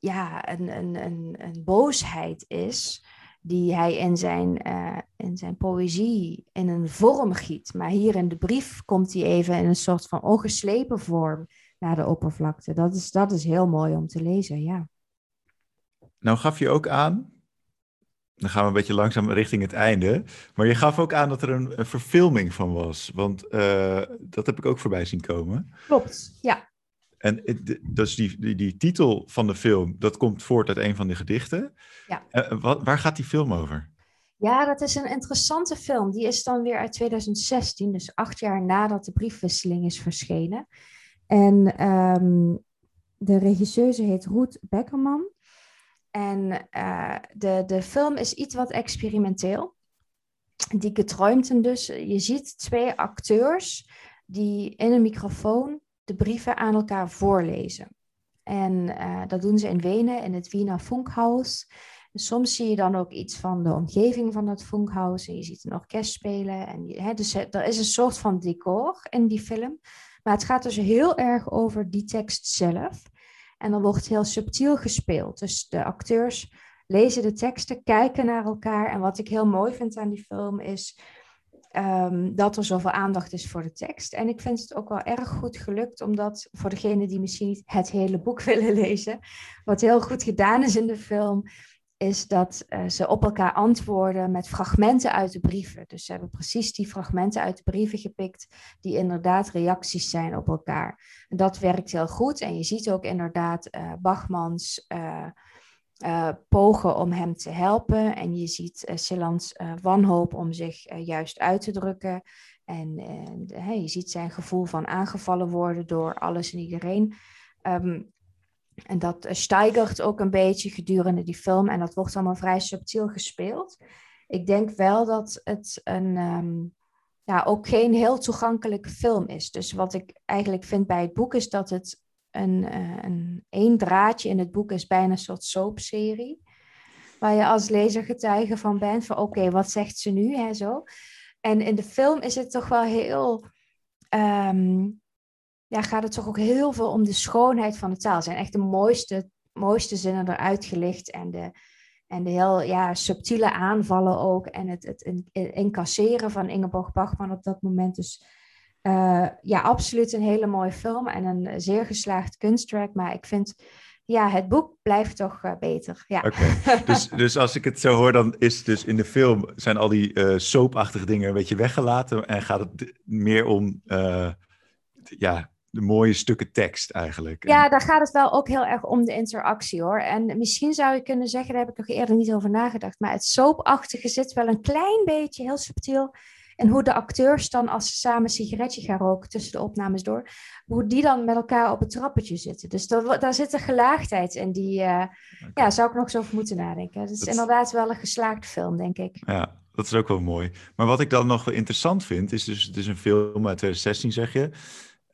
ja, een, een, een, een boosheid is die hij in zijn, uh, in zijn poëzie in een vorm giet. Maar hier in de brief komt hij even in een soort van ongeslepen vorm naar de oppervlakte. Dat is, dat is heel mooi om te lezen, ja. Nou gaf je ook aan, dan gaan we een beetje langzaam richting het einde, maar je gaf ook aan dat er een, een verfilming van was, want uh, dat heb ik ook voorbij zien komen. Klopt, ja. En dus die, die, die, titel van de film, dat komt voort uit een van de gedichten. Ja. Uh, wat, waar gaat die film over? Ja, dat is een interessante film. Die is dan weer uit 2016, dus acht jaar nadat de briefwisseling is verschenen. En um, de regisseuse heet Ruth Beckerman. En uh, de, de film is iets wat experimenteel. Die geträumten dus. Je ziet twee acteurs die in een microfoon de brieven aan elkaar voorlezen. En uh, dat doen ze in Wenen, in het Wiener Funkhaus. soms zie je dan ook iets van de omgeving van dat Funkhaus. En je ziet een orkest spelen. En hè, dus er is een soort van decor in die film. Maar het gaat dus heel erg over die tekst zelf. En dan wordt heel subtiel gespeeld. Dus de acteurs lezen de teksten, kijken naar elkaar. En wat ik heel mooi vind aan die film is um, dat er zoveel aandacht is voor de tekst. En ik vind het ook wel erg goed gelukt, omdat voor degenen die misschien niet het hele boek willen lezen, wat heel goed gedaan is in de film, is dat uh, ze op elkaar antwoorden met fragmenten uit de brieven. Dus ze hebben precies die fragmenten uit de brieven gepikt, die inderdaad reacties zijn op elkaar. En dat werkt heel goed. En je ziet ook inderdaad uh, Bachmans. Uh, uh, pogen om hem te helpen. En je ziet uh, wanhoop om zich juist uit te drukken. En je ziet zijn gevoel van aangevallen worden door alles en iedereen. Um, en dat steigert ook een beetje gedurende die film. En dat wordt allemaal vrij subtiel gespeeld. Ik denk wel dat het een, um, ja, ook geen heel toegankelijke film is. Dus wat ik eigenlijk vind bij het boek is dat het een, uh, een draadje in het boek is bijna een soort soapserie. Waar je als lezer getuige van bent van oké, wat zegt ze nu? Hè, zo. En in de film is het toch wel heel... Um, ja, gaat het toch ook heel veel om de schoonheid van de taal. zijn echt de mooiste, mooiste zinnen eruit gelicht. En de, en de heel ja, subtiele aanvallen ook. En het, het incasseren van Ingeborg Bachman op dat moment. Dus uh, ja, absoluut een hele mooie film en een zeer geslaagd kunstwerk. Maar ik vind, ja, het boek blijft toch uh, beter. Ja. Okay. Dus, dus als ik het zo hoor, dan is dus in de film zijn al die uh, soapachtige dingen een beetje weggelaten. En gaat het meer om ja, de mooie stukken tekst eigenlijk. Ja, daar gaat het wel ook heel erg om de interactie hoor. En misschien zou je kunnen zeggen, daar heb ik nog eerder niet over nagedacht. Maar het soapachtige zit wel een klein beetje, heel subtiel en hoe de acteurs dan, als ze samen een sigaretje gaan roken tussen de opnames door, hoe die dan met elkaar op het trappetje zitten. Dus dat, daar zit een gelaagdheid in die, uh, ja, zou ik nog eens over moeten nadenken. Het is inderdaad wel een geslaagd film, denk ik. Ja, dat is ook wel mooi. Maar wat ik dan nog wel interessant vind, is dus, het is een film uit 2016, zeg je,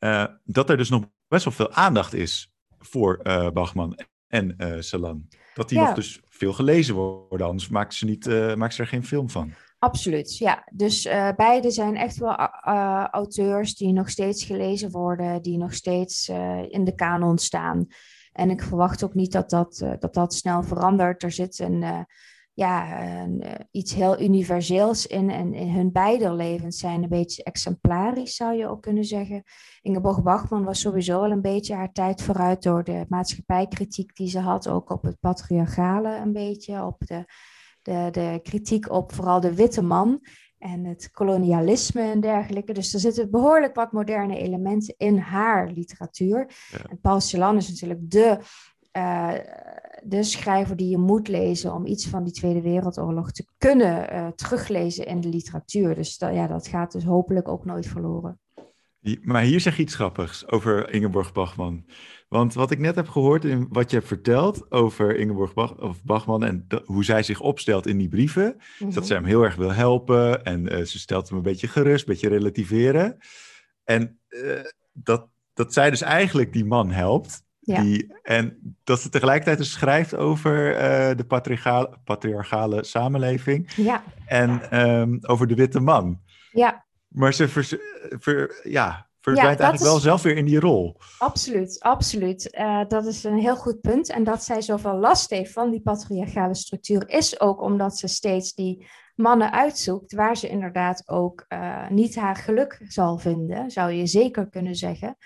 uh, dat er dus nog best wel veel aandacht is voor uh, Bachman en Salan. Dat die nog dus veel gelezen worden, anders maakt ze, niet, maakt ze er geen film van. Absoluut, ja. Dus uh, beide zijn echt wel uh, auteurs die nog steeds gelezen worden, die nog steeds in de kanon staan. En ik verwacht ook niet dat dat, dat, dat snel verandert. Er zit een, ja, een, iets heel universeels in. En in hun beide levens zijn een beetje exemplarisch, zou je ook kunnen zeggen. Ingeborg Bachman was sowieso al een beetje haar tijd vooruit door de maatschappijkritiek die ze had. Ook op het patriarchale een beetje, op de de, de kritiek op vooral de witte man en het kolonialisme en dergelijke. Dus er zitten behoorlijk wat moderne elementen in haar literatuur. En Paul Celan is natuurlijk de, uh, de schrijver die je moet lezen om iets van die Tweede Wereldoorlog te kunnen uh, teruglezen in de literatuur. Dus dat, ja, dat gaat dus hopelijk ook nooit verloren. Maar hier zeg je iets grappigs over Ingeborg Bachman. Want wat ik net heb gehoord in wat je hebt verteld over Ingeborg Bach, of Bachman en hoe zij zich opstelt in die brieven, is dat mhm. zij hem heel erg wil helpen en uh, ze stelt hem een beetje gerust, een beetje relativeren. En uh, dat, dat zij dus eigenlijk die man helpt. Ja. Die, en dat ze tegelijkertijd dus schrijft over uh, de patriarchale, patriarchale samenleving ja. en um, over de witte man. Ja. Maar ze ver, ja, verdwijnt eigenlijk wel zelf weer in die rol. Absoluut, absoluut. Uh, dat is een heel goed punt. En dat zij zoveel last heeft van die patriarchale structuur, is ook omdat ze steeds die mannen uitzoekt waar ze inderdaad ook uh, niet haar geluk zal vinden, zou je zeker kunnen zeggen.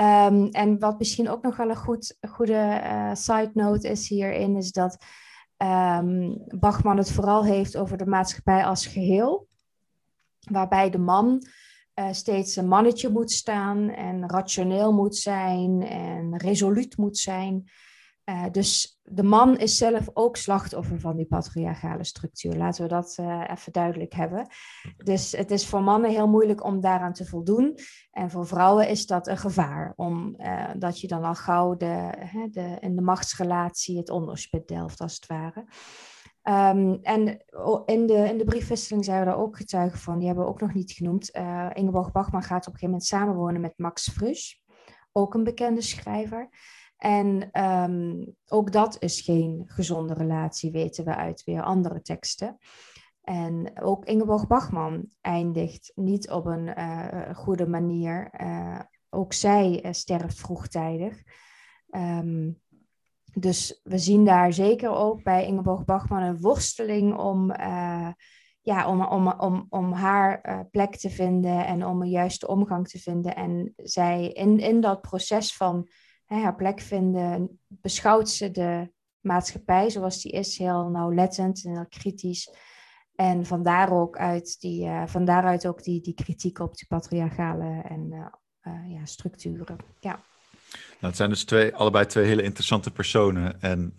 Um, en wat misschien ook nog wel een goed, goede uh, side note is hierin, is dat um, Bachman het vooral heeft over de maatschappij als geheel, waarbij de man uh, steeds een mannetje moet staan en rationeel moet zijn en resoluut moet zijn. Uh, dus de man is zelf ook slachtoffer van die patriarchale structuur. Laten we dat uh, even duidelijk hebben. Dus het is voor mannen heel moeilijk om daaraan te voldoen. En voor vrouwen is dat een gevaar, omdat je dan al gauw de, de, in de machtsrelatie het onderspit delft, als het ware. Um, en in de, in de briefwisseling zijn we daar ook getuigen van, die hebben we ook nog niet genoemd. Ingeborg Bachman gaat op een gegeven moment samenwonen met Max Frisch, ook een bekende schrijver. En um, ook dat is geen gezonde relatie, weten we uit weer andere teksten. En ook Ingeborg Bachman eindigt niet op een uh, goede manier. Uh, ook zij sterft vroegtijdig. Um, dus we zien daar zeker ook bij Ingeborg Bachman een worsteling om, ja, om, om, om, om haar plek te vinden en om een juiste omgang te vinden. En zij in, in dat proces van hè, haar plek vinden, beschouwt ze de maatschappij zoals die is, heel nauwlettend en heel kritisch. En vandaar ook uit die, uh, van daaruit ook die, die kritiek op die patriarchale en, ja, structuren. Ja. Nou, het zijn dus twee, allebei twee hele interessante personen. En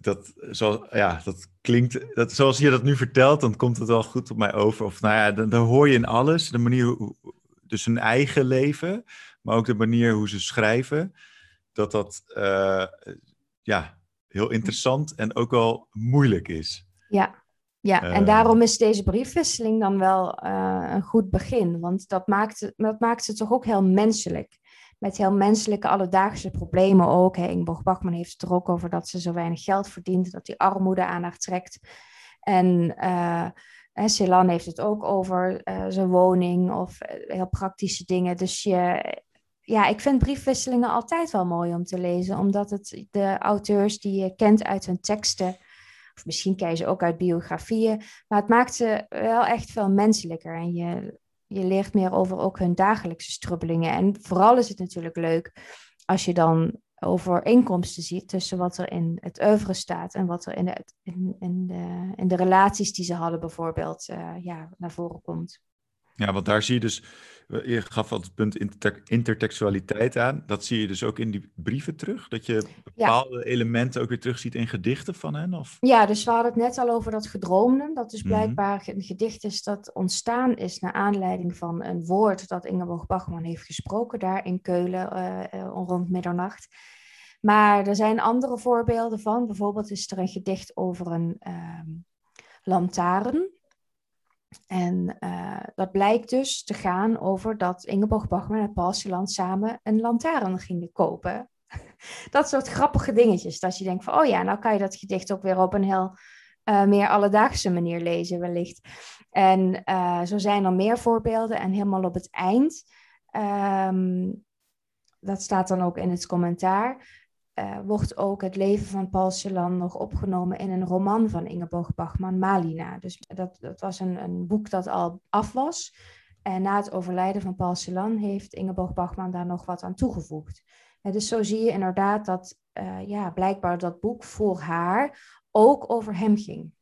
dat, zoals, ja, dat klinkt, dat, zoals je dat nu vertelt, dan komt het wel goed op mij over. Of nou ja, dan, dan hoor je in alles, de manier, hoe, dus hun eigen leven, maar ook de manier hoe ze schrijven, dat dat uh, ja, heel interessant en ook wel moeilijk is. Ja, ja, en uh, daarom is deze briefwisseling dan wel uh, een goed begin. Want dat maakt, dat maakt het toch ook heel menselijk. Met heel menselijke alledaagse problemen ook. Hè. Ingeborg Bachman heeft het er ook over dat ze zo weinig geld verdient. Dat die armoede aan haar trekt. En uh, heeft het ook over zijn woning of heel praktische dingen. Dus je, ja, ik vind briefwisselingen altijd wel mooi om te lezen, omdat het de auteurs die je kent uit hun teksten, of misschien ken je ze ook uit biografieën, maar het maakt ze wel echt veel menselijker en je, je leert meer over ook hun dagelijkse strubbelingen. En vooral is het natuurlijk leuk als je dan overeenkomsten ziet tussen wat er in het oeuvre staat en wat er in de, in, in de, in de relaties die ze hadden bijvoorbeeld uh, ja, naar voren komt. Ja, want daar zie je dus, je gaf al het punt inter intertextualiteit aan. Dat zie je dus ook in die brieven terug? Dat je bepaalde elementen ook weer terugziet in gedichten van hen? Of? Ja, dus we hadden het net al over dat gedroomde. Dat is mhm. blijkbaar een gedicht is dat ontstaan is naar aanleiding van een woord dat Ingeborg Bachman heeft gesproken daar in Keulen uh, rond middernacht. Maar er zijn andere voorbeelden van. Bijvoorbeeld is er een gedicht over een uh, lantaarn. En uh, dat blijkt dus te gaan over dat Ingeborg Bachman en Paul Celan samen een lantaarn gingen kopen. dat soort grappige dingetjes. Dat je denkt van, oh ja, nou kan je dat gedicht ook weer op een heel uh, meer alledaagse manier lezen wellicht. En uh, zo zijn er meer voorbeelden. En helemaal op het eind, um, dat staat dan ook in het commentaar, uh, wordt ook het leven van Paul Celan nog opgenomen in een roman van Ingeborg Bachman, Malina. Dus dat, dat was een, een boek dat al af was. En na het overlijden van Paul Celan heeft Ingeborg Bachman daar nog wat aan toegevoegd. En dus zo zie je inderdaad dat uh, ja, blijkbaar dat boek voor haar ook over hem ging.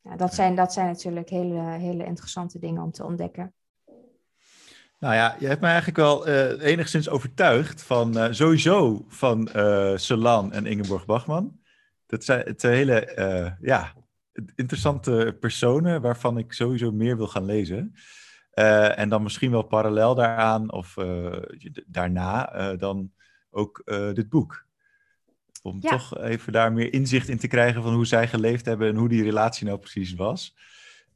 Ja, dat, zijn, dat zijn natuurlijk hele, hele interessante dingen om te ontdekken. Nou ja, je hebt me eigenlijk wel uh, enigszins overtuigd van uh, sowieso van uh, Solan en Ingeborg Bachman. Dat zijn twee hele ja, interessante personen waarvan ik sowieso meer wil gaan lezen. en dan misschien wel parallel daaraan of daarna dan ook dit boek. Om ja. toch even daar meer inzicht in te krijgen van hoe zij geleefd hebben en hoe die relatie nou precies was.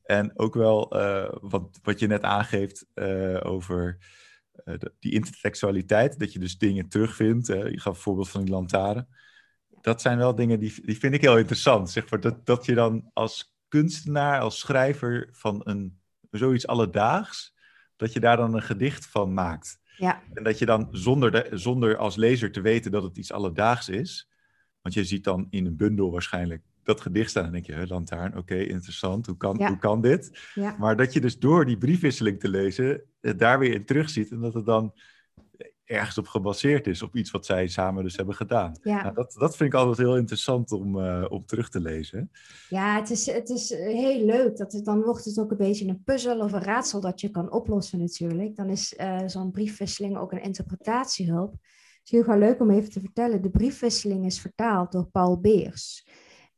En ook wel uh, wat, wat je net aangeeft uh, over uh, die intertextualiteit, dat je dus dingen terugvindt. je gaf een voorbeeld van die lantaarn. Dat zijn wel dingen die, die vind ik heel interessant. Zeg maar, dat, dat je dan als kunstenaar, als schrijver van een, zoiets alledaags, dat je daar dan een gedicht van maakt. Ja. En dat je dan zonder, de, zonder als lezer te weten dat het iets alledaags is, want je ziet dan in een bundel waarschijnlijk dat gedicht staan en denk je, hè, lantaarn, oké, interessant, hoe kan, Ja. hoe kan dit? Ja. Maar dat je dus door die briefwisseling te lezen, het daar weer in terugziet en dat het dan ergens op gebaseerd is, op iets wat zij samen dus hebben gedaan. Ja. Nou, dat, dat vind ik altijd heel interessant om, eh, om terug te lezen. Ja, het is, het is heel leuk. Dat het, dan wordt het ook een beetje een puzzel of een raadsel dat je kan oplossen natuurlijk. Dan is eh, zo'n briefwisseling ook een interpretatiehulp. Het is heel leuk om even te vertellen. De briefwisseling is vertaald door Paul Beers.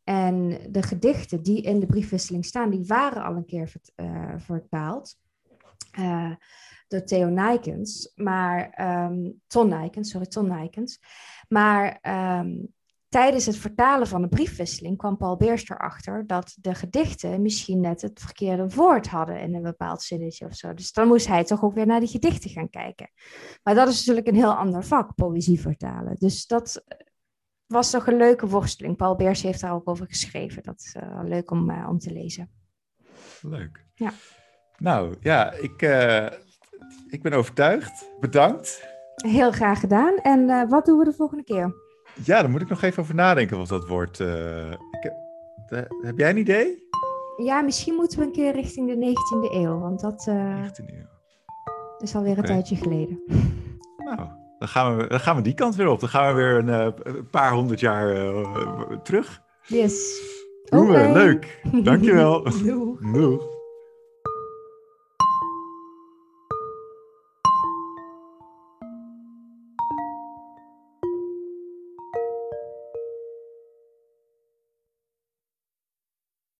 En de gedichten die in de briefwisseling staan, die waren al een keer eh, vertaald. eh, door Theo Nijkens, maar ehm, Ton Nijkens, sorry, Ton Nijkens. Maar ehm, tijdens het vertalen van de briefwisseling kwam Paul Beers erachter dat de gedichten misschien net het verkeerde woord hadden in een bepaald zinnetje of zo. Dus dan moest hij toch ook weer naar die gedichten gaan kijken. Maar dat is natuurlijk een heel ander vak, poëzie vertalen. Dus dat was toch een leuke worsteling. Paul Beers heeft daar ook over geschreven. Dat is eh, leuk om, eh, om te lezen. Leuk. Ja. Nou ja, ik, eh, ik ben overtuigd. Bedankt. Heel graag gedaan. En wat doen we de volgende keer? Ja, dan moet ik nog even over nadenken wat dat wordt. ik heb, jij een idee? Ja, misschien moeten we een keer richting de 19e eeuw, want dat eh, 19 eeuw. is alweer een tijdje geleden. Nou, dan gaan, we, dan gaan we die kant weer op. Dan gaan we weer een, eh, een paar honderd jaar eh, terug. Yes. Oké. Leuk. Dankjewel. Doei. Doeg.